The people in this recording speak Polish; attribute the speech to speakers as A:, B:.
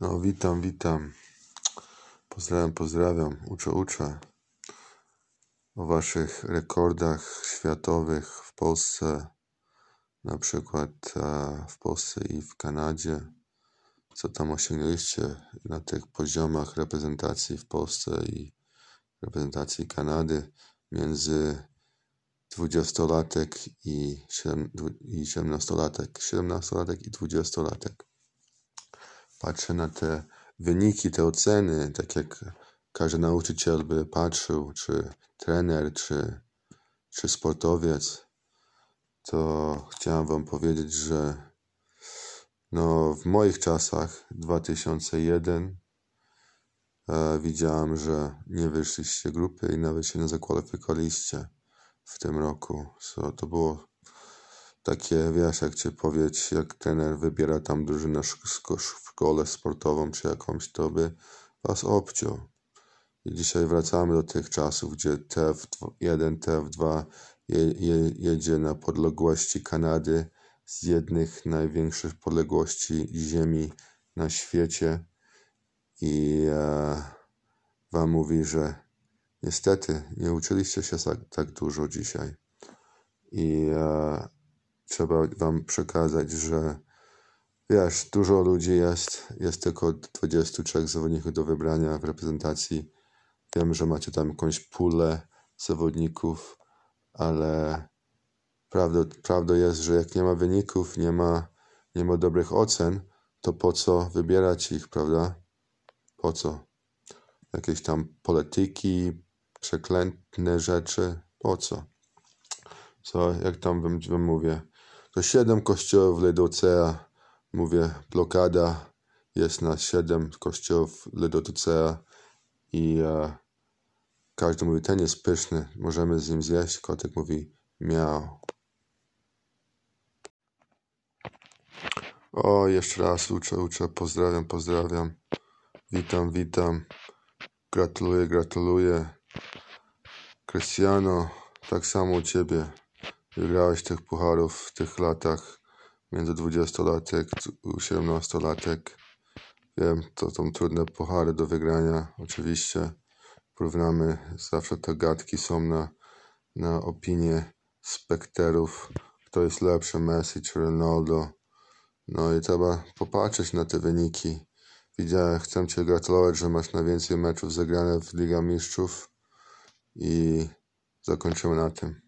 A: No, witam, witam. Pozdrawiam, pozdrawiam. Uczę, uczę o waszych rekordach światowych w Polsce, na przykład e, w Polsce i w Kanadzie. Co tam osiągnęliście na tych poziomach reprezentacji w Polsce i reprezentacji Kanady między 20-latek i 17-latek, 17-latek i 20-latek. Patrzę na te wyniki, te oceny, tak jak każdy nauczyciel by patrzył, czy trener, czy, czy sportowiec, to chciałem wam powiedzieć, że no, w moich czasach, 2001, e, widziałem, że nie wyszliście grupy i nawet się nie zakwalifikowaliście w tym roku. So, to było takie, wiesz, jak cię powiedzieć, jak trener wybiera tam drużynę w szkole sportową czy jakąś, to by was obciął. I dzisiaj wracamy do tych czasów, gdzie TF1, TF2 je, je, jedzie na podległości Kanady z jednych największych podległości ziemi na świecie i e, wam mówi, że niestety nie uczyliście się tak, tak dużo dzisiaj. I e, trzeba wam przekazać, że wiesz, dużo ludzi jest, jest tylko 23 zawodników do wybrania w reprezentacji. Wiem, że macie tam jakąś pulę zawodników, ale prawda, prawda jest, że jak nie ma wyników, nie ma, nie ma dobrych ocen, to po co wybierać ich, prawda? Po co? Jakieś tam polityki, przeklętne rzeczy, po co? Co, jak tam wam mówię, to siedem kościołów Ledocea, mówię, blokada jest na siedem kościołów Ledocea i e, każdy mówi, ten jest pyszny, możemy z nim zjeść. Kotek mówi, miał. O, jeszcze raz uczę, uczę, pozdrawiam, pozdrawiam. Witam, witam. Gratuluję, gratuluję. Krystiano, tak samo u ciebie. Wygrałeś tych pucharów w tych latach między 20-latek i 17-latek. Wiem, to są trudne puchary do wygrania. Oczywiście porównamy, zawsze te gadki są na, na opinię spekterów, kto jest lepszy, Messi czy Ronaldo. No i trzeba popatrzeć na te wyniki. Widziałem, chcę Cię gratulować, że masz najwięcej meczów zagrane w Liga Mistrzów i zakończymy na tym.